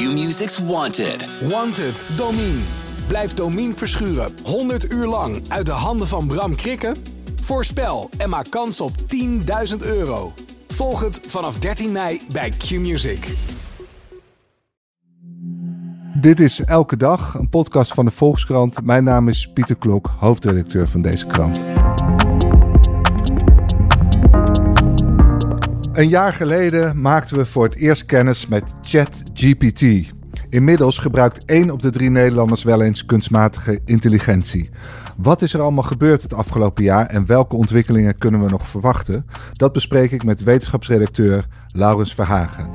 Q-Music's Wanted. Wanted, Domine. Blijf Domine verschuren 100 uur lang uit de handen van Bram Krikken? Voorspel en maak kans op 10.000 euro. Volg het vanaf 13 mei bij Q-Music. Dit is Elke Dag, een podcast van de Volkskrant. Mijn naam is Pieter Klok, hoofdredacteur van deze krant. Een jaar geleden maakten we voor het eerst kennis met ChatGPT. Inmiddels gebruikt één op de drie Nederlanders wel eens kunstmatige intelligentie. Wat is er allemaal gebeurd het afgelopen jaar en welke ontwikkelingen kunnen we nog verwachten? Dat bespreek ik met wetenschapsredacteur Laurens Verhagen.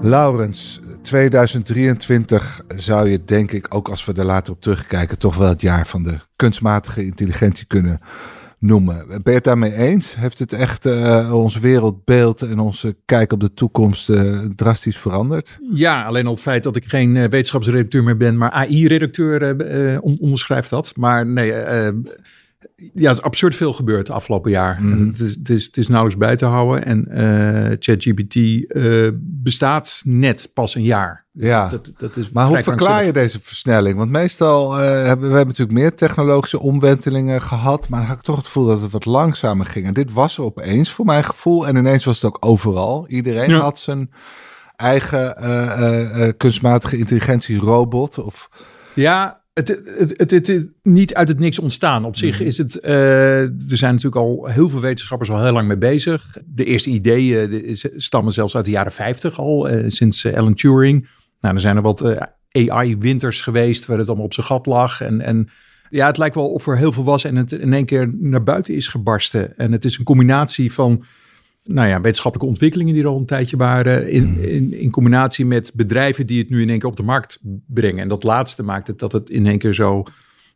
Laurens, 2023 zou je denk ik, ook als we er later op terugkijken, toch wel het jaar van de kunstmatige intelligentie kunnen noemen. Ben je het daarmee eens? Heeft het echt uh, ons wereldbeeld en onze kijk op de toekomst uh, drastisch veranderd? Ja, alleen al het feit dat ik geen uh, wetenschapsredacteur meer ben, maar AI-redacteur onderschrijft dat. Maar nee, ja, het is absurd veel gebeurd het afgelopen jaar. Mm. Het, is, het, is, het is nauwelijks bij te houden. En uh, ChatGPT uh, bestaat net pas een jaar. Dus ja, dat, dat is maar hoe verklaar je deze versnelling? Want meestal uh, hebben we hebben natuurlijk meer technologische omwentelingen gehad. Maar dan had ik toch het gevoel dat het wat langzamer ging. En dit was er opeens voor mijn gevoel. En ineens was het ook overal. Iedereen ja. had zijn eigen kunstmatige intelligentie robot. Of... Ja, het, het, het, het, niet uit het niks ontstaan. Op zich mhm. is het. Uh, er zijn natuurlijk al heel veel wetenschappers al heel lang mee bezig. De eerste ideeën de, stammen zelfs uit de jaren 50 al, uh, sinds Alan Turing. Nou, er zijn er wat AI-winters geweest waar het allemaal op zijn gat lag. En, en ja, het lijkt wel of er heel veel was en het in één keer naar buiten is gebarsten. En het is een combinatie van nou ja, wetenschappelijke ontwikkelingen die er al een tijdje waren. In, mhm. in, in combinatie met bedrijven die het nu in één keer op de markt brengen. En dat laatste maakt het dat het in één keer zo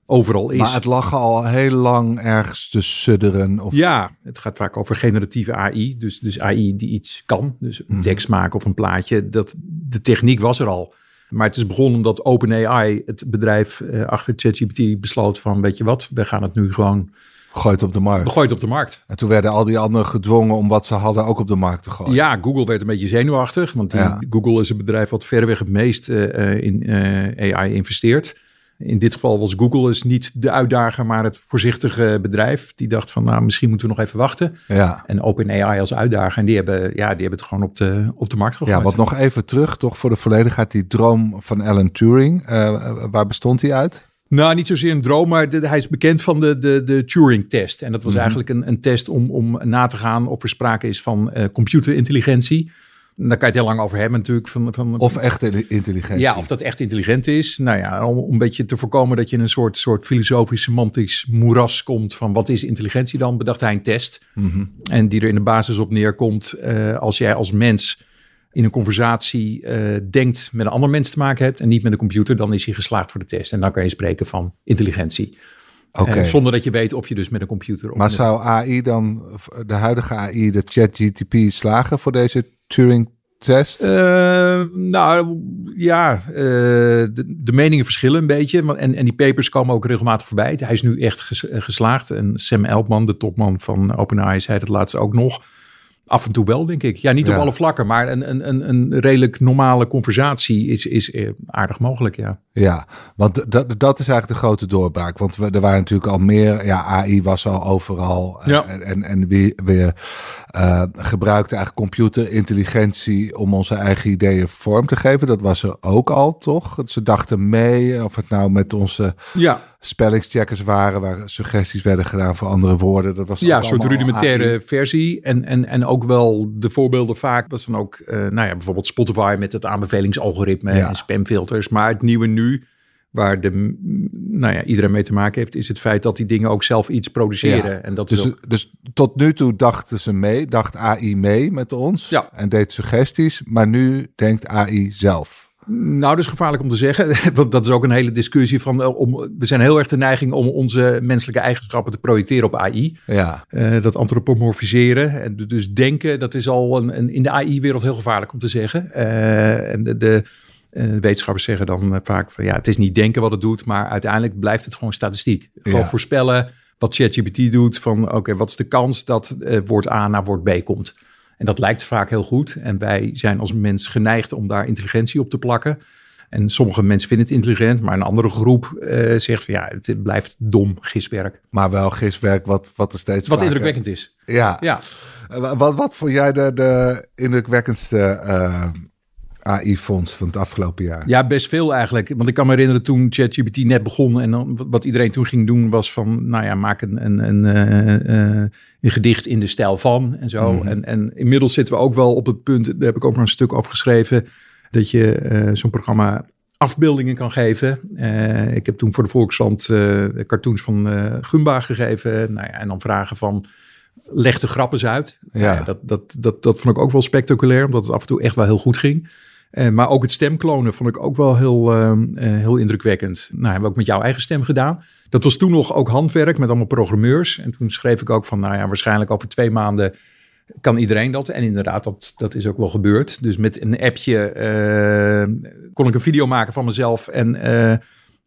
overal is. Maar het lag al heel lang ergens te sudderen. Of... Ja, het gaat vaak over generatieve AI. Dus, dus AI die iets kan. Dus een mhm. tekst maken of een plaatje. Dat, de techniek was er al. Maar het is begonnen omdat OpenAI, het bedrijf uh, achter ChatGPT, besloot van... weet je wat, we gaan het nu gewoon Gegooid op de markt. Gegooid op de markt. En toen werden al die anderen gedwongen om wat ze hadden ook op de markt te gooien. Ja, Google werd een beetje zenuwachtig. Want Google is een bedrijf wat verreweg het meest uh, in uh, AI investeert. In dit geval was Google dus niet de uitdager, maar het voorzichtige bedrijf. Die dacht van, nou, misschien moeten we nog even wachten. Ja. En OpenAI als uitdager. En die hebben, ja, die hebben het gewoon op de, op de markt gegooid. Ja, wat nog even terug, toch voor de volledigheid. Die droom van Alan Turing, uh, waar bestond die uit? Nou, niet zozeer een droom, maar hij is bekend van de, de, de Turing-test. En dat was mhm. eigenlijk een, een test om, om na te gaan of er sprake is van uh, computerintelligentie. Daar kan je het heel lang over hebben natuurlijk. Van, van, of echt intelligentie. Ja, of dat echt intelligent is. Nou ja, om een beetje te voorkomen dat je in een soort, soort filosofisch semantisch moeras komt van wat is intelligentie dan, bedacht hij een test. Mhm. En die er in de basis op neerkomt uh, als jij als mens in een conversatie uh, denkt met een ander mens te maken hebt en niet met een computer, dan is hij geslaagd voor de test. En dan kan je spreken van intelligentie. Okay. Uh, zonder dat je weet of je dus met een computer. Of maar zou AI dan, de huidige AI, de ChatGTP slagen voor deze Turing-test? Uh, nou ja, de, de, meningen verschillen een beetje. En, en die papers komen ook regelmatig voorbij. Hij is nu echt geslaagd. En Sam Elkman, de topman van OpenAI, zei dat laatst ook nog. Af en toe wel, denk ik. Ja, niet op alle vlakken, maar een, een, een redelijk normale conversatie is, is eh, aardig mogelijk, ja. Ja, want dat, dat is eigenlijk de grote doorbraak. Want we, er waren natuurlijk al meer, ja, AI was al overal. Ja. En, en, en we, we uh, gebruikten eigenlijk computerintelligentie om onze eigen ideeën vorm te geven. Dat was er ook al, toch? Ze dachten mee, of het nou met onze... Ja spellingscheckers waren waar suggesties werden gedaan voor andere woorden. Dat was ja, een soort rudimentaire versie. En, en, en ook wel de voorbeelden vaak. Dat is dan ook, uh, nou ja, bijvoorbeeld Spotify met het aanbevelingsalgoritme en spamfilters. Maar het nieuwe nu, waar de, nou ja, iedereen mee te maken heeft, is het feit dat die dingen ook zelf iets produceren. En dat dus, ook... dus tot nu toe dachten ze mee, dacht AI mee met ons ja. en deed suggesties. Maar nu denkt AI zelf. Nou, dat is gevaarlijk om te zeggen. Want dat is ook een hele discussie van. Eh, om, we zijn heel erg de neiging om onze menselijke eigenschappen te projecteren op AI. Ja. Uh, dat antropomorfiseren. En dus denken, dat is al een, een in de AI-wereld heel gevaarlijk om te zeggen. Uh, en de, de wetenschappers zeggen dan vaak van ja, het is niet denken wat het doet, maar uiteindelijk blijft het gewoon statistiek. Gewoon voorspellen wat ChatGPT doet van oké, wat is de kans dat woord A naar woord B komt. En dat lijkt vaak heel goed. En wij zijn als mens geneigd om daar intelligentie op te plakken. En sommige mensen vinden het intelligent, maar een andere groep uh, zegt van ja, het blijft dom giswerk. Maar wel giswerk wat, wat er steeds Wat indrukwekkend is. Ja. ja. Wat, wat vond jij de, de indrukwekkendste AI-fonds van het afgelopen jaar? Ja, best veel eigenlijk. Want ik kan me herinneren toen ChatGPT net begon en dan, wat iedereen toen ging doen was van, nou ja, maak een, een, een, uh, een gedicht in de stijl van en zo. Mhm. En, en inmiddels zitten we ook wel op het punt, daar heb ik ook nog een stuk over geschreven, dat je uh, zo'n programma afbeeldingen kan geven. Ik heb toen voor de Volkskrant uh, cartoons van Gumba gegeven. Nou ja, en dan vragen van leg de grappen uit. Ja. dat, dat, dat, dat vond ik ook wel spectaculair, omdat het af en toe echt wel heel goed ging. Uh, maar ook het stemklonen vond ik ook wel heel, uh, heel indrukwekkend. Nou, hebben we ook met jouw eigen stem gedaan. Dat was toen nog ook handwerk met allemaal programmeurs. En toen schreef ik ook van, nou ja, waarschijnlijk over twee maanden kan iedereen dat. En inderdaad, dat, dat is ook wel gebeurd. Dus met een appje uh, kon ik een video maken van mezelf en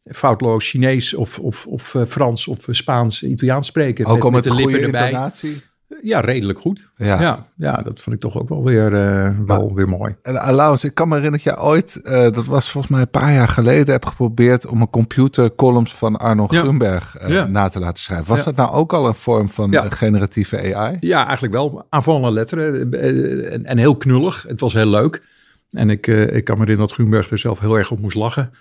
foutloos Chinees of, of, of Frans of Spaans, Italiaans spreken. Ook met, al met, met de lippen erbij. Intonatie? Ja, redelijk goed. Ja. ja. Ja, dat vond ik toch ook wel weer, uh, wel weer mooi. En Alaus, ik kan me herinneren dat je ooit, uh, dat was volgens mij een paar jaar geleden, heb geprobeerd om een computer columns van Arno ja. Grunberg uh, ja. na te laten schrijven. Was dat nou ook al een vorm van generatieve AI? Ja, eigenlijk wel. Aanvallende letteren en, en heel knullig. Het was heel leuk. En ik, ik kan me herinneren dat Grunberg er zelf heel erg op moest lachen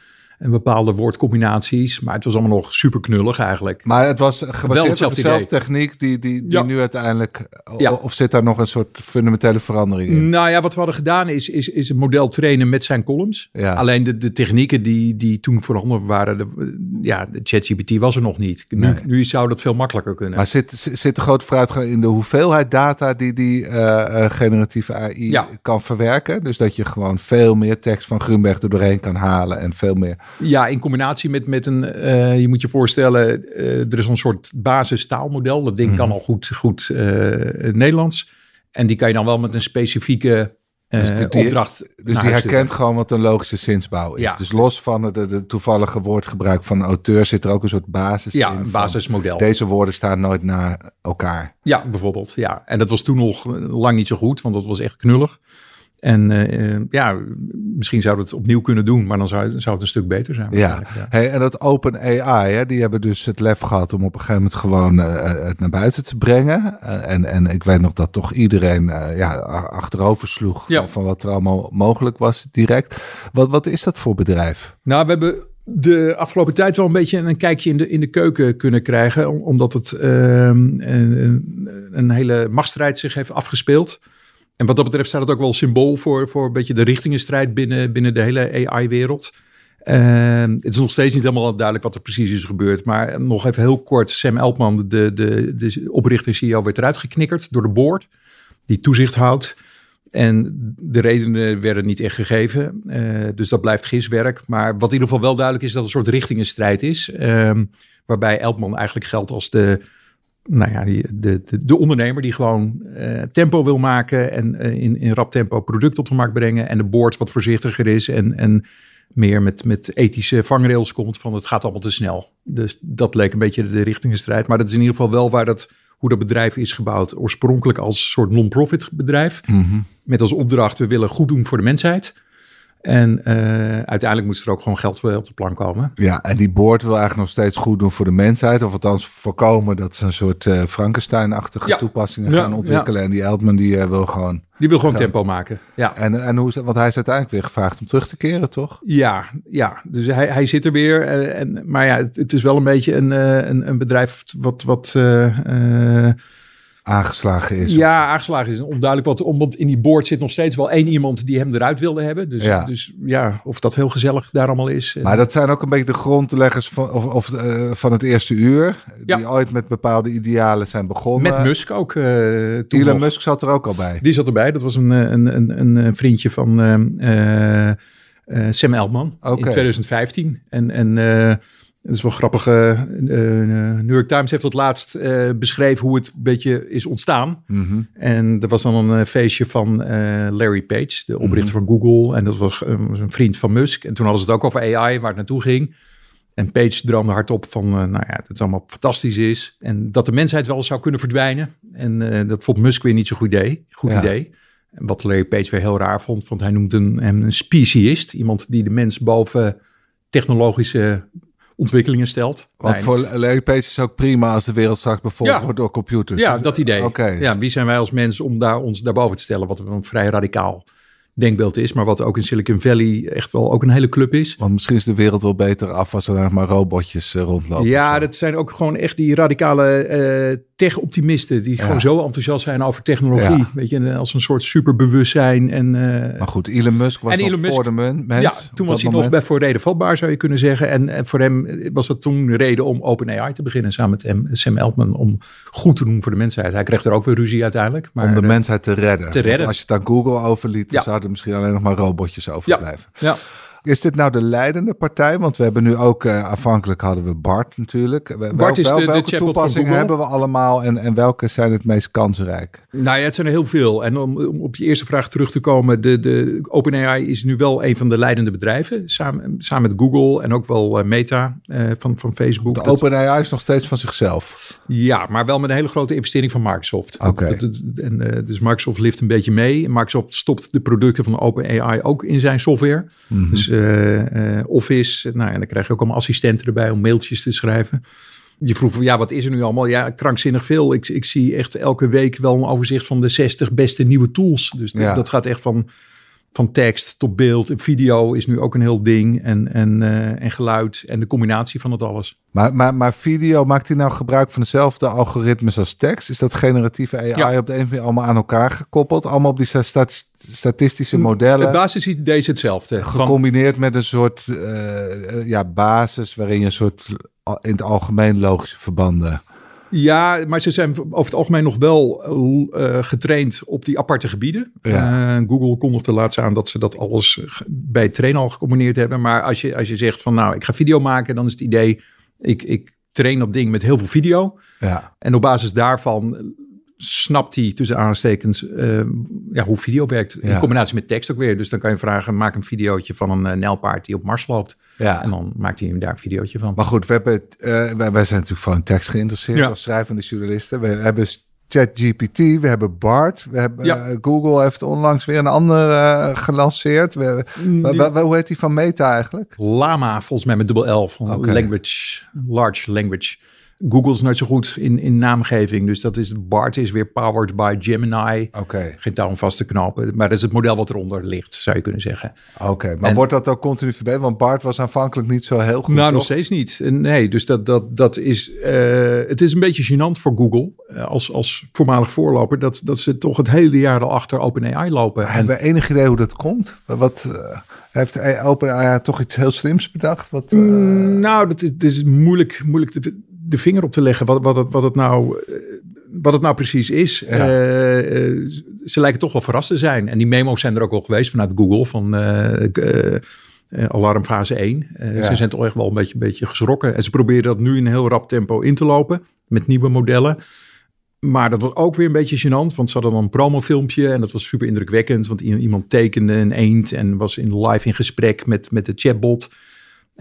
en bepaalde woordcombinaties. Maar het was allemaal nog super knullig eigenlijk. Maar het was gebaseerd op dezelfde techniek die, die, die nu uiteindelijk... Ja. Of zit daar nog een soort fundamentele verandering in? Nou ja, wat we hadden gedaan is, is, is een model trainen met zijn columns. Ja. Alleen de, de technieken die, die toen voorhanden waren... De, ja, de ChatGPT was er nog niet. Nu, nu zou dat veel makkelijker kunnen. Maar zit, zit de grote vooruitgang in de hoeveelheid data... die die uh, generatieve AI kan verwerken? Dus dat je gewoon veel meer tekst van Grunberg er doorheen kan halen... en veel meer ja, in combinatie met, met een, uh, je moet je voorstellen, uh, er is een soort basistaalmodel. Dat ding mm. kan al goed, goed uh, Nederlands. En die kan je dan wel met een specifieke dus die, opdracht. Dus die herkent gewoon wat een logische zinsbouw is. Ja. Dus los van het de, toevallige woordgebruik van auteur zit er ook een soort basis ja, in. een basismodel. Deze woorden staan nooit na elkaar. Ja, bijvoorbeeld. Ja. En dat was toen nog lang niet zo goed, want dat was echt knullig. En uh, ja, misschien zou het opnieuw kunnen doen, maar dan zou, zou het een stuk beter zijn. Ja, Hey, en dat Open AI, hè, die hebben dus het lef gehad om op een gegeven moment gewoon uh, het naar buiten te brengen. Uh, en, en ik weet nog dat toch iedereen ja, achterover sloeg ja. van wat er allemaal mogelijk was direct. Wat, wat is dat voor bedrijf? Nou, we hebben de afgelopen tijd wel een beetje een kijkje in de, in de keuken kunnen krijgen, omdat het ehm, een, een hele machtsstrijd zich heeft afgespeeld. En wat dat betreft staat het ook wel symbool voor, voor een beetje de richtingenstrijd binnen, binnen de hele AI-wereld. Uh, het is nog steeds niet helemaal duidelijk wat er precies is gebeurd. Maar nog even heel kort. Sam Elpman, de, de, de oprichter CEO, werd eruit geknikkerd door de board. Die toezicht houdt. En de redenen werden niet echt gegeven. Uh, dus dat blijft giswerk. Maar wat in ieder geval wel duidelijk is dat het een soort richtingenstrijd is. Uh, waarbij Elpman eigenlijk geldt als de nou ja, die, de, de, de, ondernemer die gewoon uh, tempo wil maken en uh, in, in rap tempo product op de markt brengen. En de board wat voorzichtiger is en, en meer met, met ethische vangrails komt van het gaat allemaal te snel. Dus dat leek een beetje de richtingenstrijd. Maar dat is in ieder geval wel waar dat, hoe dat bedrijf is gebouwd. Oorspronkelijk als soort non-profit bedrijf. Mm Met als opdracht we willen goed doen voor de mensheid. En uh, uiteindelijk moest er ook gewoon geld voor op de plank komen. Ja, en die boord wil eigenlijk nog steeds goed doen voor de mensheid. Of althans voorkomen dat ze een soort uh, Frankenstein-achtige toepassingen gaan ontwikkelen. En die Eldman die uh, wil gewoon... Die wil gewoon tempo maken, ja. En, en hoe, want hij is uiteindelijk weer gevraagd om terug te keren, toch? Ja, ja. dus hij, hij zit er weer. en, maar ja, het, het, is wel een beetje een, een, een bedrijf wat... wat aangeslagen is. Ja, aangeslagen is onduidelijk. Wat, omdat in die board zit nog steeds wel één iemand die hem eruit wilde hebben. Dus ja, dus, ja of dat heel gezellig daar allemaal is. Maar dat zijn ook een beetje de grondleggers van, of, of uh, van het eerste uur. Ja. Die ooit met bepaalde idealen zijn begonnen. Met Musk ook. Uh, Elon Musk zat er ook al bij. Die zat erbij. Dat was een, een, een, een vriendje van uh, Sam Elman okay. in 2015. En... en dat is wel grappig. Uh, New York Times heeft dat laatst beschreven hoe het een beetje is ontstaan. Mm -hmm. En er was dan een feestje van Larry Page, de oprichter mm -hmm. van Google. En dat was, een vriend van Musk. En toen hadden ze het ook over AI, waar het naartoe ging. En Page droomde hardop van, uh, nou ja, dat het allemaal fantastisch is. En dat de mensheid wel zou kunnen verdwijnen. En uh, dat vond Musk weer niet zo'n goed idee. Goed idee. En wat Larry Page weer heel raar vond, want hij noemde hem een speciest. Iemand die de mens boven technologische ontwikkelingen stelt. Want voor Larry Page is ook prima als de wereld straks bevolkt wordt door computers. Ja, dat idee. Okay. Ja, wie zijn wij als mens om daar, ons daarboven te stellen? Wat een vrij radicaal denkbeeld is, maar wat ook in Silicon Valley echt wel ook een hele club is. Want misschien is de wereld wel beter af als er maar robotjes uh, rondlopen. Ja, dat zijn ook gewoon echt die radicale uh, tech-optimisten die gewoon zo enthousiast zijn over technologie. Weet je, als een soort superbewustzijn. En, uh, maar goed, Elon Musk was Elon Musk, voor de mens. Ja, toen was hij nog bij voor reden vatbaar, zou je kunnen zeggen. En, en voor hem was dat toen de reden om OpenAI te beginnen samen met Sam Altman om goed te doen voor de mensheid. Hij kreeg er ook weer ruzie uiteindelijk. Maar, om de mensheid te redden. Te redden. als je het aan Google overliet, dan zouden misschien alleen nog maar robotjes overblijven. Ja. Is dit nou de leidende partij? Want we hebben nu ook, uh, afhankelijk hadden we Bart natuurlijk. Wel, Bart is de, welke toepassingen hebben we allemaal en, en welke zijn het meest kansrijk? Nou ja, het zijn er heel veel. En om, om op je eerste vraag terug te komen, de, de OpenAI is nu wel een van de leidende bedrijven. Samen, samen met Google en ook wel uh, Meta uh, van, van Facebook. De OpenAI is nog steeds van zichzelf. Ja, maar wel met een hele grote investering van Microsoft. Oké. En dus Microsoft lift een beetje mee. Microsoft stopt de producten van OpenAI ook in zijn software. Mm -hmm. Dus Office. Nou, en dan krijg je ook allemaal assistenten erbij om mailtjes te schrijven. Je vroeg van ja, wat is er nu allemaal? Ja, krankzinnig veel. Ik, ik zie echt elke week wel een overzicht van de 60 beste nieuwe tools. Dus ja. dat gaat echt van, van tekst tot beeld. En video is nu ook een heel ding. En, en, uh, en geluid en de combinatie van het alles. Maar, maar, maar video, maakt hij nou gebruik van dezelfde algoritmes als tekst? Is dat generatieve AI ja. op de een of andere allemaal aan elkaar gekoppeld? Allemaal op die stat statistische modellen? Het basisidee is hetzelfde. Gecombineerd met een soort uh, ja, basis waarin je een soort in het algemeen logische verbanden... Ja, maar ze zijn over het algemeen nog wel uh, getraind op die aparte gebieden. Ja. Uh, Google kondigde laatst aan dat ze dat alles bij het trainen al gecombineerd hebben. Maar als je, als je zegt van nou, ik ga video maken, dan is het idee, ik, ik train op ding met heel veel video. Ja. En op basis daarvan snapt hij tussen aanstekens uh, ja, hoe video werkt. In combinatie met tekst ook weer. Dus dan kan je vragen, maak een videootje van een uh, nijlpaard die op Mars loopt. Ja. En dan maakt hij hem daar een videootje van. Maar goed, we hebben, uh, wij, wij, zijn natuurlijk van tekst geïnteresseerd ja. als schrijvende journalisten. We hebben ChatGPT, we hebben BART, we hebben ja. Google heeft onlangs weer een ander gelanceerd. We, we, hoe heet die van Meta eigenlijk? Lama, volgens mij met dubbel L, van okay. language, large language. Google is nooit zo goed in, in naamgeving. Dus dat is BART is weer powered by Gemini. Oké. Geen touw vast te knopen. Maar dat is het model wat eronder ligt, zou je kunnen zeggen. Oké, maar wordt dat ook continu verbeterd? Want BART was aanvankelijk niet zo heel goed. Nou, toch? nog steeds niet. Nee, dus dat, dat, dat is. Uh, het is een beetje gênant voor Google uh, als, als voormalig voorloper. Dat, dat ze toch het hele jaar al achter OpenAI lopen. Hebben we enig idee hoe dat komt? Wat. Uh... Heeft OpenAI toch iets heel slims bedacht? Wat, uh... Nou, dat is, dat is moeilijk, moeilijk te, de vinger op te leggen wat, wat, het, wat, het, nou, wat het nou precies is. Ja. Uh, uh, ze lijken toch wel verrast te zijn. En die memo's zijn er ook al geweest vanuit Google van uh, alarmfase 1. Ja. Ze zijn toch echt wel een beetje, een beetje geschrokken. En ze proberen dat nu in een heel rap tempo in te lopen met nieuwe modellen. Maar dat was ook weer een beetje gênant, want ze hadden dan een promofilmpje en dat was super indrukwekkend. Want iemand tekende een eend en was in live in gesprek met, met de chatbot.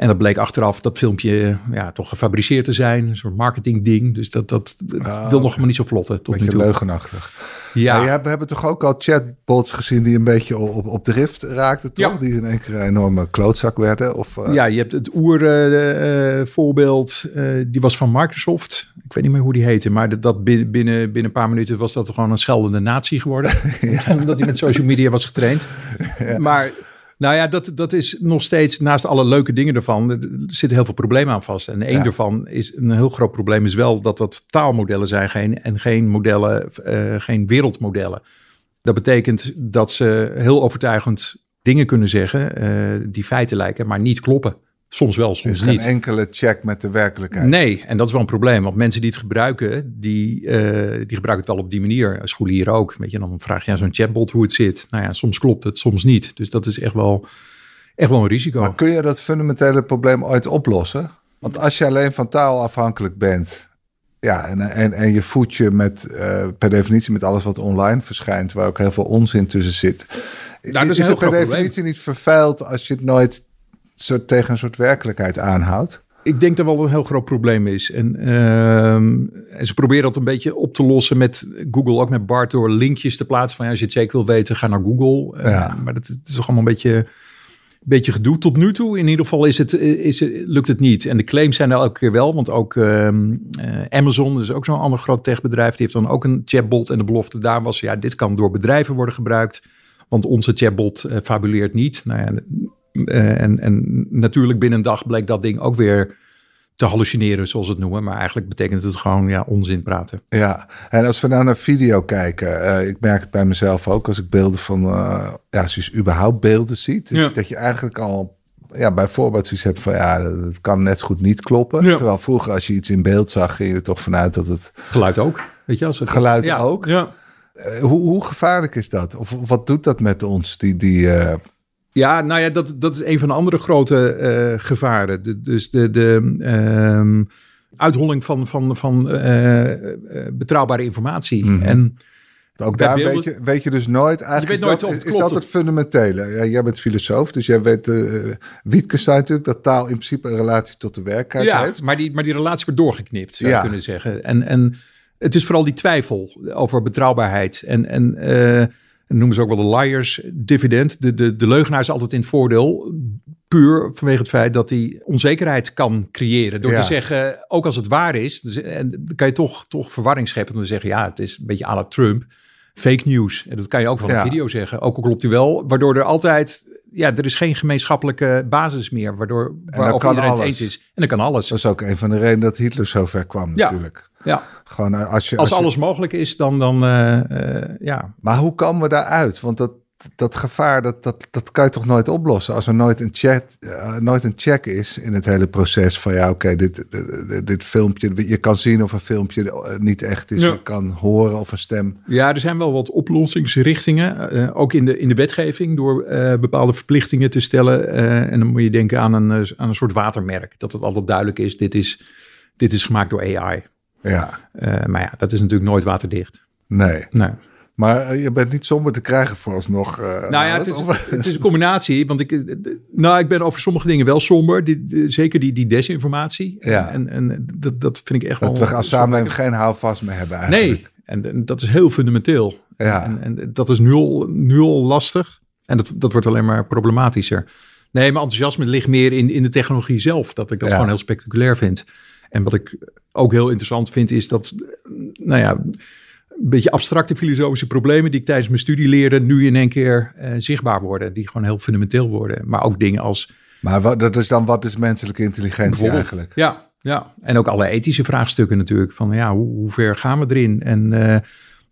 En dat bleek achteraf dat filmpje ja, toch gefabriceerd te zijn. Een soort marketing ding. Dus dat, dat, dat oh, wil nog maar niet zo vlotten. Tot beetje leugenachtig. Ja. ja we hebben toch ook al chatbots gezien die een beetje op, op drift raakten, toch? Ja. Die in één keer een enorme klootzak werden. Of, uh... Ja, je hebt het oer-voorbeeld. Uh, uh, die was van Microsoft. Ik weet niet meer hoe die heette. Maar dat binnen, binnen, binnen een paar minuten was dat gewoon een scheldende natie geworden. ja. Omdat hij met social media was getraind. Ja. Maar nou ja, dat, dat is nog steeds, naast alle leuke dingen ervan, er zitten heel veel problemen aan vast. En één ja. daarvan is, een heel groot probleem is wel dat dat taalmodellen zijn geen, en geen modellen, uh, geen wereldmodellen. Dat betekent dat ze heel overtuigend dingen kunnen zeggen uh, die feiten lijken, maar niet kloppen. Soms wel, soms is niet. geen enkele check met de werkelijkheid. Nee, en dat is wel een probleem. Want mensen die het gebruiken, die, uh, die gebruiken het wel op die manier. Scholieren ook. Weet je, dan vraag je aan zo'n chatbot hoe het zit. Nou ja, soms klopt het, soms niet. Dus dat is echt wel, echt wel een risico. Maar kun je dat fundamentele probleem ooit oplossen? Want als je alleen van taal afhankelijk bent... Ja, en, en, en je voedt je met, uh, per definitie met alles wat online verschijnt... waar ook heel veel onzin tussen zit... Nou, is, is het per definitie probleem. niet vervuild als je het nooit soort tegen een soort werkelijkheid aanhoudt? Ik denk dat wel een heel groot probleem is. En, ehm, en ze proberen dat een beetje op te lossen met Google, ook met Bart, door linkjes te plaatsen van ja, als je het zeker wil weten, ga naar Google. Ja. Uh, maar dat, is toch allemaal een beetje, beetje gedoe. Tot nu toe in ieder geval is het, is het, lukt het niet. En de claims zijn er elke keer wel, want ook ehm, uh, Amazon, dus ook zo'n ander groot techbedrijf, die heeft dan ook een chatbot. En de belofte daar was, ja, dit kan door bedrijven worden gebruikt, want onze chatbot uh, fabuleert niet. Nou ja, en, en natuurlijk binnen een dag bleek dat ding ook weer te hallucineren, zoals het noemen. Maar eigenlijk betekent het gewoon ja, onzin praten. Ja, en als we nou naar video kijken, uh, ik merk het bij mezelf ook als ik beelden van, uh, ja, als je überhaupt beelden ziet, ja. dat je eigenlijk al ja, bijvoorbeeld zoiets hebt van ja, het kan net zo goed niet kloppen. Ja. Terwijl vroeger als je iets in beeld zag, ging je er toch vanuit dat het... Geluid ook, weet je als het... Geluid ja. ook? Ja. Uh, hoe, hoe gevaarlijk is dat? Of wat doet dat met ons, die... die uh, ja, nou ja, dat, dat is een van de andere grote uh, gevaren. De, dus de, de um, uitholling van, van, van uh, betrouwbare informatie. Mhm. Mm -hmm. En ook daar beelden, weet, je, weet je dus nooit eigenlijk. Je weet nooit is dat, is dat het fundamentele? Ja, jij bent filosoof, dus jij weet. Uh, Wittgenstein natuurlijk dat taal in principe een relatie tot de werkelijkheid ja, heeft. Maar die, maar die relatie wordt doorgeknipt, zou je ja. kunnen zeggen. En, en het is vooral die twijfel over betrouwbaarheid. En, en noemen ze ook wel de liars dividend. De, de, de leugenaar is altijd in het voordeel. Puur vanwege het feit dat hij onzekerheid kan creëren. Door ja. te zeggen, ook als het waar is, dus, en, dan kan je toch, toch verwarring scheppen. Door te zeggen, ja, het is een beetje à la Trump. Fake news. En dat kan je ook van ja. een video zeggen. Ook al klopt hij wel. Waardoor er altijd, ja, er is geen gemeenschappelijke basis meer. Waardoor waarover iedereen alles. het eens is. En dan kan alles. Dat is ook een van de redenen dat Hitler zo ver kwam ja. natuurlijk. Ja. Gewoon als je. Als, als je... alles mogelijk is, dan, dan uh, uh, ja. Maar hoe komen we daaruit? Want dat, dat gevaar, dat, dat, dat kan je toch nooit oplossen als er nooit een, chat, uh, nooit een check is in het hele proces van ja, oké, okay, dit, dit, dit, filmpje, je kan zien of een filmpje niet echt is, ja. je kan horen of een stem. Ja, er zijn wel wat oplossingsrichtingen, uh, ook in de, in de wetgeving, door uh, bepaalde verplichtingen te stellen. en dan moet je denken aan een, aan een soort watermerk, dat het altijd duidelijk is, dit is, dit is gemaakt door AI. Ja. maar ja, dat is natuurlijk nooit waterdicht. Nee. Nee. Maar je bent niet somber te krijgen vooralsnog. Uh, nou ja, het is, het is, een combinatie. Want ik, nou, ik ben over sommige dingen wel somber. Die, die, zeker die, die desinformatie. Ja. En, en dat, dat vind ik echt dat wel... we als samenleving geen houvast meer hebben eigenlijk. Nee, en, en dat is heel fundamenteel. Ja. En, en, dat is nu al, nu al lastig. En dat, dat wordt alleen maar problematischer. Nee, mijn enthousiasme ligt meer in, in de technologie zelf. Dat ik dat Ja. gewoon heel spectaculair vind. En wat ik ook heel interessant vind is dat... Nou ja een beetje abstracte filosofische problemen die ik tijdens mijn studie leerde, nu in één keer uh, zichtbaar worden. Die gewoon heel fundamenteel worden. Maar ook dingen als. Maar wat, dat is dan wat is menselijke intelligentie eigenlijk? Ja, ja. En ook alle ethische vraagstukken natuurlijk. Van ja, hoe, hoe ver gaan we erin? En, uh,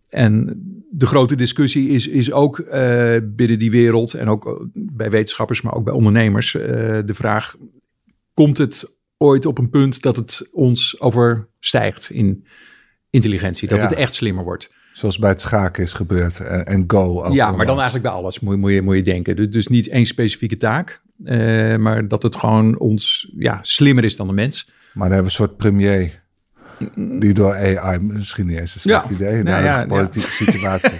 en de grote discussie is, is ook uh, binnen die wereld en ook bij wetenschappers, maar ook bij ondernemers, de vraag: komt het ooit op een punt dat het ons overstijgt in intelligentie. Dat Ja. het echt slimmer wordt. Zoals bij het schaken is gebeurd en, en Go. ook ja, maar dan eigenlijk bij alles moet, je- moet, je, moet je denken. Dus, dus niet één specifieke taak. eh, maar dat het gewoon ons ja, slimmer is dan de mens. Maar dan hebben we een soort premier die door AI misschien niet eens een slecht Ja. idee in Nou de ja, huidige politieke situatie.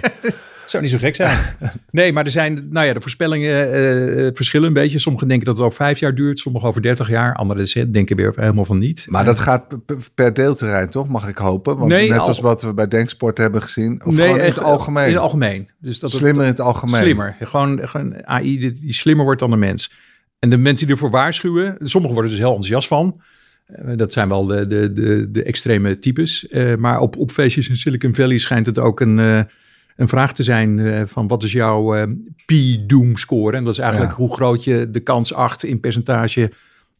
Zou niet zo gek zijn. nee, maar er zijn, nou ja, de voorspellingen eh, verschillen een beetje. Sommigen denken dat het over vijf jaar duurt, sommigen over dertig jaar. Anderen denken weer helemaal van niet. Maar dat gaat per deelterrein, toch? Mag ik hopen? Want Nee, net al- als wat we bij Denksport hebben gezien. Of Nee, gewoon in echt, het algemeen. In het algemeen. Dus dat het- Slimmer in het algemeen. Slimmer. Gewoon, gewoon AI die, die slimmer wordt dan de mens. En de mensen die ervoor waarschuwen, sommigen worden er dus heel enthousiast van. Eh, Dat zijn wel de, de, de, de extreme types. Eh, maar op, op feestjes in Silicon Valley schijnt het ook een, eh, een vraag te zijn eh, van wat is jouw eh, P-doom score? En dat is eigenlijk Ja. hoe groot je de kans acht in percentage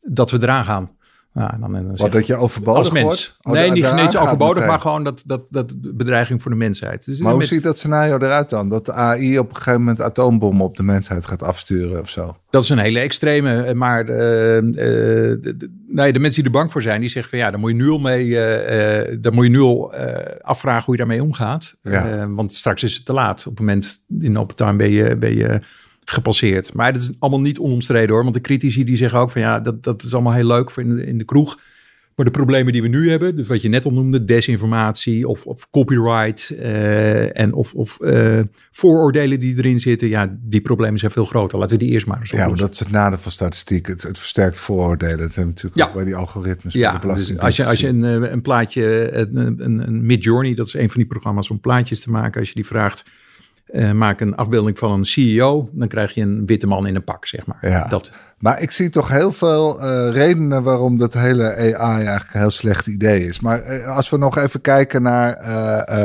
dat we eraan gaan. Nou, dan, dan Wat dat je overbodig als mens. wordt? Oh, nee, niet gaat overbodig, meteen. maar gewoon dat, dat, dat bedreiging voor de mensheid. Dus Maar hoe met- ziet dat scenario eruit dan? Dat de AI op een gegeven moment atoombommen op de mensheid gaat afsturen of zo? Dat is een hele extreme. eh, Maar eh, eh, de, de- nee, de mensen die er bang voor zijn, die zeggen van ja, dan moet je nu al mee, eh, eh, dan moet je nu al eh, afvragen hoe je daarmee omgaat. Ja. Eh, want straks is het te laat. Op het moment in open time ben je, ben je gepasseerd. Maar dat is allemaal niet onomstreden hoor. Want de critici die zeggen ook van ja, dat, dat is allemaal heel leuk voor in de, in de kroeg. Maar de problemen die we nu hebben, dus wat je net al noemde, desinformatie of, of copyright uh, en of, of uh, vooroordelen die erin zitten, ja, die problemen zijn veel groter. Laten we die eerst maar eens Ja, maar dat is het nadeel van statistiek. Het, het versterkt vooroordelen. Dat hebben we natuurlijk ja. ook bij die algoritmes. Ja, de dus als je, als je een, eh, een plaatje, een, een, een Mid-Journey, dat is een van die programma's om plaatjes te maken, als je die vraagt uh, maak een afbeelding van een CEO, dan krijg je een witte man in een pak, zeg maar. Ja. Dat. Maar ik zie toch heel veel uh, redenen waarom dat hele AI eigenlijk een heel slecht idee is. Maar uh, als we nog even kijken naar,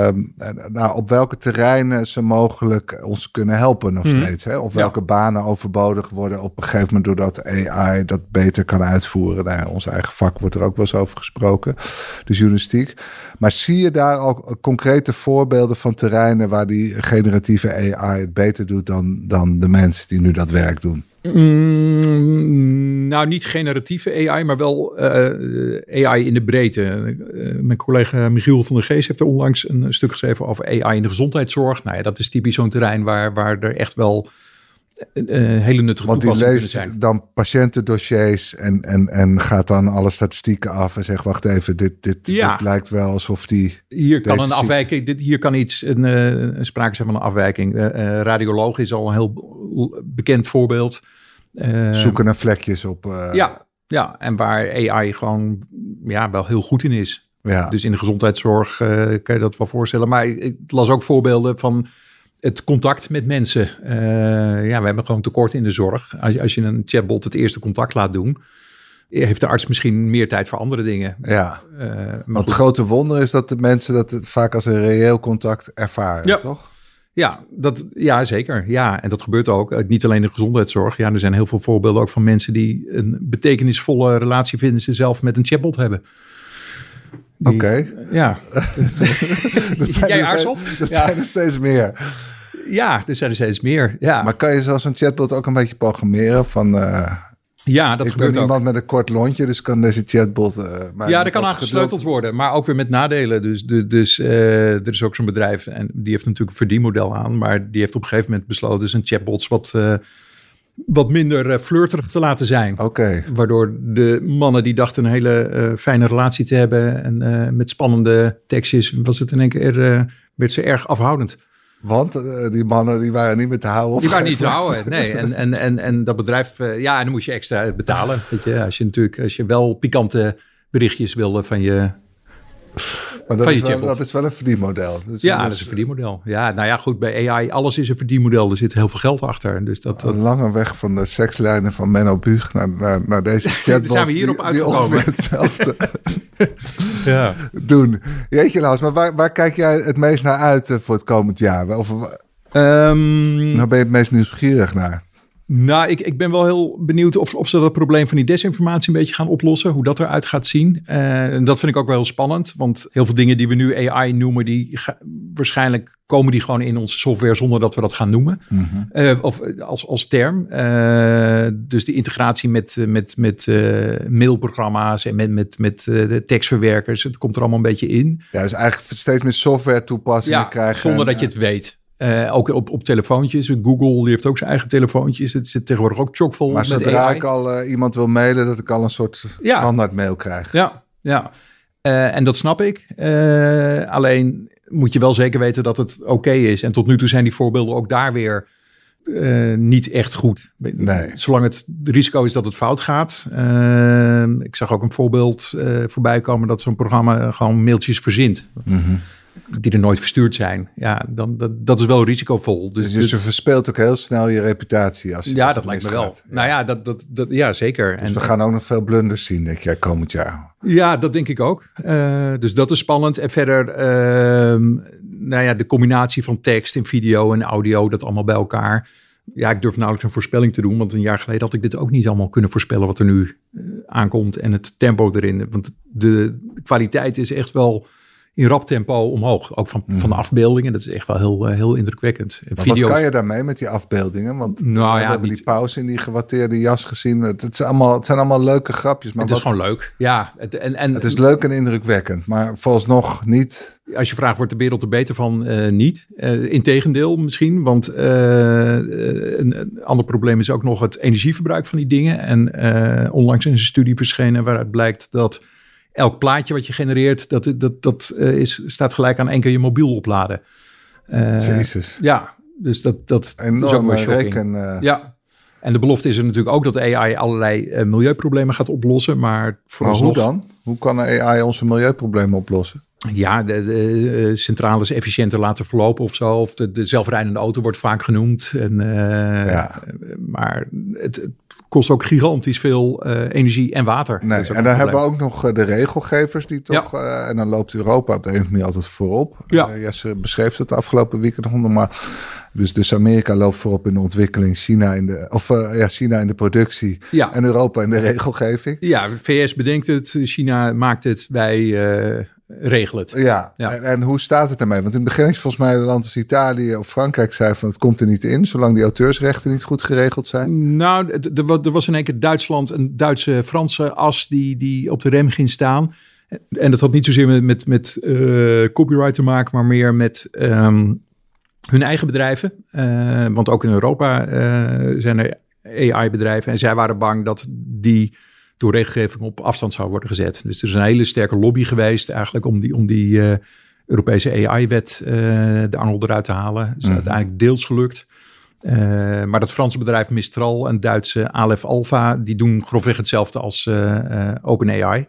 um, naar op welke terreinen ze mogelijk ons kunnen helpen nog hmm. steeds. Hè? Of welke banen overbodig worden op een gegeven moment doordat AI dat beter kan uitvoeren. Nou ja, ons eigen vak wordt er ook wel eens over gesproken, de journalistiek. Maar zie je daar ook concrete voorbeelden van terreinen waar die generatieve AI het beter doet dan, dan de mensen die nu dat werk doen? Mm, nou, niet generatieve AI, maar wel uh, AI in de breedte. Uh, mijn collega Michiel van der Geest heeft er onlangs een stuk geschreven over AI in de gezondheidszorg. Nou ja, dat is typisch zo'n terrein waar, waar er echt wel uh, hele nuttige Want die leest dan patiëntendossiers en, en, en gaat dan alle statistieken af en zegt: wacht even, dit, dit, ja. dit lijkt wel alsof die. Hier kan een afwijking, dit, hier kan iets, een, een sprake zijn van een afwijking. Uh, radioloog is al een heel bekend voorbeeld. Zoeken naar vlekjes op. ja, ja, en waar AI gewoon ja, wel heel goed in is. Ja. Dus in de gezondheidszorg kan je dat wel voorstellen. Maar ik las ook voorbeelden van het contact met mensen. Uh, ja, we hebben gewoon tekort in de zorg. Als, als je een chatbot het eerste contact laat doen, heeft de arts misschien meer tijd voor andere dingen. Ja. Uh, maar het grote wonder is dat de mensen dat vaak als een reëel contact ervaren, ja. toch? Ja, dat, ja, zeker. Ja, en dat gebeurt ook. Eh, niet alleen in de gezondheidszorg. Ja, er zijn heel veel voorbeelden ook van mensen die een betekenisvolle relatie vinden ze zelf met een chatbot hebben. Oké. Ja. dat zijn Jij aarzelt? Dat ja. zijn er steeds meer. Ja, er zijn er steeds meer. Ja. Maar kan je zoals een chatbot ook een beetje programmeren van... Uh, ja, dat ik gebeurt ben iemand met een kort lontje, dus kan deze chatbot... Uh, ja, dat kan aangesleuteld worden, maar ook weer met nadelen. Dus, de, dus uh, er is ook zo'n bedrijf en die heeft natuurlijk een verdienmodel aan, maar die heeft op een gegeven moment besloten zijn chatbots wat wat minder uh, flirterig te laten zijn. Oké. Waardoor de mannen die dachten een hele uh, fijne relatie te hebben en uh, met spannende tekstjes, was het in één keer, werd ze erg afhoudend. Want die mannen die waren niet meer te houden. Die waren niet te houden, nee. En, en, en, en dat bedrijf, ja, en dan moest je extra betalen. Weet je, als je natuurlijk, als je wel pikante berichtjes wilde van je maar dat, is wel, dat is wel een verdienmodel. Ja, dat is een verdienmodel. Ja, nou ja, goed, bij AI, alles is een verdienmodel. Er zit heel veel geld achter. Dus dat, Een lange weg van de sekslijnen van Menno Buug naar, naar, naar deze chatbot. zijn we hierop die, uitgekomen. Die hetzelfde ja. doen. Jeetje Lars, maar waar, waar kijk jij het meest naar uit eh, voor het komend jaar? Of, um, nou ben je het meest nieuwsgierig naar? Nou, ik, ik ben wel heel benieuwd of, of ze dat probleem van die desinformatie een beetje gaan oplossen. Hoe dat eruit gaat zien. Uh, en dat vind ik ook wel heel spannend. Want heel veel dingen die we nu AI noemen, die waarschijnlijk komen die gewoon in onze software zonder dat we dat gaan noemen. Mm -hmm. of als, als term. Uh, dus de integratie met, met, met mailprogramma's en met, met, met de tekstverwerkers. Het komt er allemaal een beetje in. Ja, dus eigenlijk steeds meer software toepassingen ja, krijgen. Zonder dat je het weet. Uh, ook op, op telefoontjes. Google die heeft ook zijn eigen telefoontjes. Het zit tegenwoordig ook chockvol maar met zodra ik al uh, iemand wil mailen, dat ik al een soort ja. standaard mail krijg. Ja, ja. Uh, en dat snap ik. alleen moet je wel zeker weten dat het oké is. En tot nu toe zijn die voorbeelden ook daar weer niet echt goed. Nee. Zolang het risico is dat het fout gaat. ik zag ook een voorbeeld voorbij komen dat zo'n programma gewoon mailtjes verzint. Mm die er nooit verstuurd zijn. Ja, dan, dat, dat is wel risicovol. Dus, dus, je verspeelt ook heel snel je reputatie. Als, ja, dat lijkt me wel. Nou ja, dat, dat, dat, ja zeker. Dus en, we gaan ook nog veel blunders zien, denk jij, komend jaar. Ja, dat denk ik ook. Uh, dus dat is spannend. En verder, uh, nou ja, de combinatie van tekst en video en audio, dat allemaal bij elkaar. Ja, ik durf nauwelijks een voorspelling te doen, want een jaar geleden had ik dit ook niet allemaal kunnen voorspellen wat er nu uh, aankomt en het tempo erin. Want de kwaliteit is echt wel in rap tempo omhoog. Ook van, van de mhm. afbeeldingen. Dat is echt wel heel, eh, heel indrukwekkend. Video's... Wat kan je daarmee met die afbeeldingen? Want nou, we ja, hebben die pauze in die gewatteerde jas gezien. Het, het, zijn, allemaal, het zijn allemaal leuke grapjes. Maar het is gewoon leuk. Ja, het, en, en, het is leuk en indrukwekkend. Maar volgens nog niet... Als je vraagt, wordt de wereld er beter van? Uh, niet. Uh, Integendeel misschien. Want een, een, ander probleem is ook nog het energieverbruik van die dingen. En onlangs is een studie verschenen waaruit blijkt dat elk plaatje wat je genereert, dat, dat, dat is, staat gelijk aan één keer je mobiel opladen. Jezus. Ja, dus dat, dat, Enorme is ook wel shocking. reken... Ja, en de belofte is er natuurlijk ook dat AI allerlei milieuproblemen gaat oplossen. Maar, maar hoe dan? Hoe kan AI onze milieuproblemen oplossen? Ja, de, de, centrales efficiënter laten verlopen of zo. Of de, de zelfrijdende auto wordt vaak genoemd. En, ja. Maar het, het, kost ook gigantisch veel uh, energie en water. Nee, en dan hebben we ook nog de regelgevers die toch... Ja. Uh, en dan loopt Europa op de een of andere manier altijd voorop. Ja. Uh, Jesse beschreef het de afgelopen weekend nog maar. Dus, dus Amerika loopt voorop in de ontwikkeling, China in de, of, ja, China in de productie ja. en Europa in de regelgeving. Ja, VS bedenkt het, China maakt het, wij regelen het. Ja, ja. En, en, hoe staat het ermee? Want in het begin is volgens mij een land als Italië of Frankrijk zei van het komt er niet in, zolang die auteursrechten niet goed geregeld zijn. Nou, er was in één keer Duitsland, een Duitse-Franse as die, die op de rem ging staan. En dat had niet zozeer met, met, met uh, copyright te maken, maar meer met um, hun eigen bedrijven. Uh, want ook in Europa uh, zijn er AI-bedrijven. En zij waren bang dat die door regelgeving op afstand zou worden gezet. Dus er is een hele sterke lobby geweest eigenlijk om die, om die uh, Europese AI-wet uh, de angel eruit te halen. Dat is Mhm. uiteindelijk deels gelukt. Uh, maar dat Franse bedrijf Mistral en Duitse Aleph Alpha, die doen grofweg hetzelfde als OpenAI.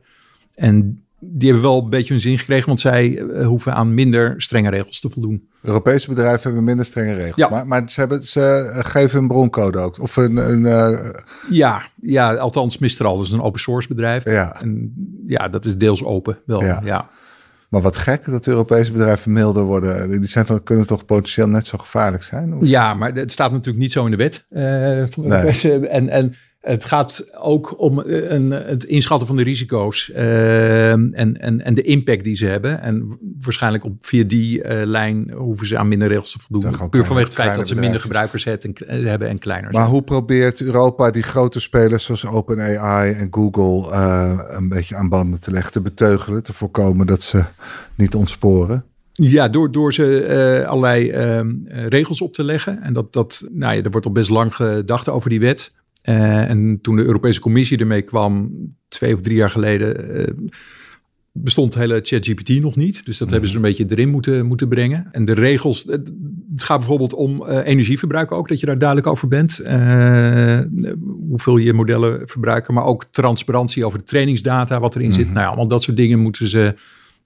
En die hebben wel een beetje hun zin gekregen, want zij hoeven aan minder strenge regels te voldoen. Europese bedrijven hebben minder strenge regels. Ja. Maar, maar ze, hebben, ze geven een broncode ook. Of een. een uh... ja, ja, althans, Mistral is een open source bedrijf. Ja. En ja, dat is deels open. Wel, ja. ja. Maar wat gek dat Europese bedrijven milder worden. Die zijn dan, kunnen toch potentieel net zo gevaarlijk zijn? Of? Ja, maar het staat natuurlijk niet zo in de wet. Uh, van de Europese, en, en het gaat ook om een, het inschatten van de risico's uh, en, en, en de impact die ze hebben. En waarschijnlijk op, via die uh, lijn hoeven ze aan minder regels te voldoen. Puur kleine, vanwege het feit dat ze minder gebruikers hebben en, hebben en kleiner Maar zijn. hoe probeert Europa die grote spelers zoals OpenAI en Google uh, een beetje aan banden te leggen, te beteugelen, te voorkomen dat ze niet ontsporen? Ja, door, door ze uh, allerlei uh, regels op te leggen. En dat, dat, nou ja, er wordt al best lang gedacht over die wet. Uh, en toen de Europese Commissie ermee kwam, twee of drie jaar geleden, uh, bestond hele ChatGPT nog niet. Dus dat hebben ze een beetje erin moeten, moeten brengen. En de regels, het gaat bijvoorbeeld om uh, energieverbruik ook, dat je daar duidelijk over bent. hoeveel je modellen verbruiken, maar ook transparantie over de trainingsdata, wat erin mm. zit. Nou ja, allemaal dat soort dingen moeten ze,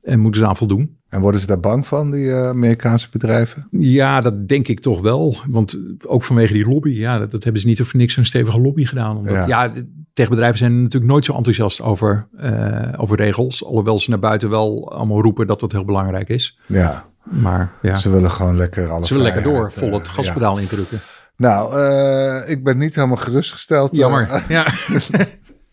moeten ze aan voldoen. En worden ze daar bang van, die uh, Amerikaanse bedrijven? Ja, dat denk ik toch wel. Want ook vanwege die lobby, ja, dat, dat hebben ze niet voor niks een stevige lobby gedaan. Omdat, ja. ja, techbedrijven zijn natuurlijk nooit zo enthousiast over, uh, over regels. Alhoewel ze naar buiten wel allemaal roepen dat dat heel belangrijk is. Ja. Maar ja. Ze willen gewoon lekker alles. Ze willen lekker door, vol het uh, gaspedaal ja. indrukken. Nou, ik ben niet helemaal gerustgesteld. Jammer, ja.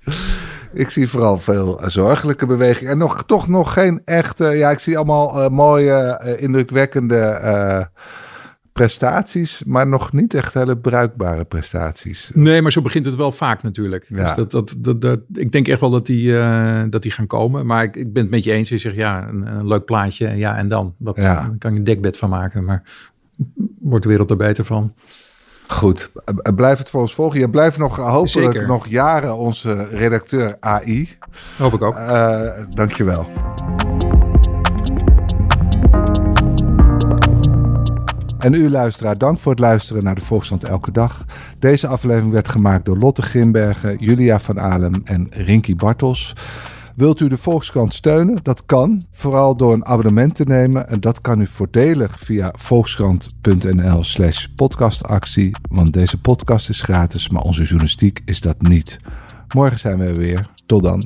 Ik zie vooral veel zorgelijke bewegingen. En nog, toch nog geen echte. Ja, ik zie allemaal uh, mooie, uh, indrukwekkende prestaties. Maar nog niet echt hele bruikbare prestaties. Nee, maar zo begint het wel vaak natuurlijk. Ja. Dus dat, dat, dat, dat, ik denk echt wel dat die, dat die gaan komen. Maar ik, ik ben het met je eens. Je zegt ja, een, een leuk plaatje. Ja, en dan? Wat, ja. Kan je een dekbed van maken. Maar wordt de wereld er beter van? Goed, blijf het voor ons volgen. Je blijft nog hopelijk Zeker. nog jaren onze redacteur AI. Hoop ik ook. Uh, dankjewel. En u luisteraar, dank voor het luisteren naar de Volksstand Elke Dag. Deze aflevering werd gemaakt door Lotte Grimbergen, Julia van Alem en Rinky Bartels. Wilt u de Volkskrant steunen? Dat kan, vooral door een abonnement te nemen. En dat kan u voordelig via volkskrant.nl slash podcastactie. Want deze podcast is gratis, maar onze journalistiek is dat niet. Morgen zijn we weer. Tot dan.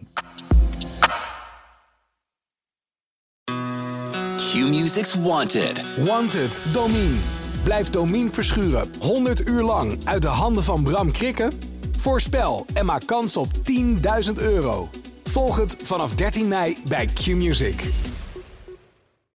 Q-Music's Wanted. Wanted, Domine. Blijf Domine verschuren 100 uur lang uit de handen van Bram Krikken? Voorspel en maak kans op 10.000 euro. Volg het vanaf 13 mei bij Q-Music.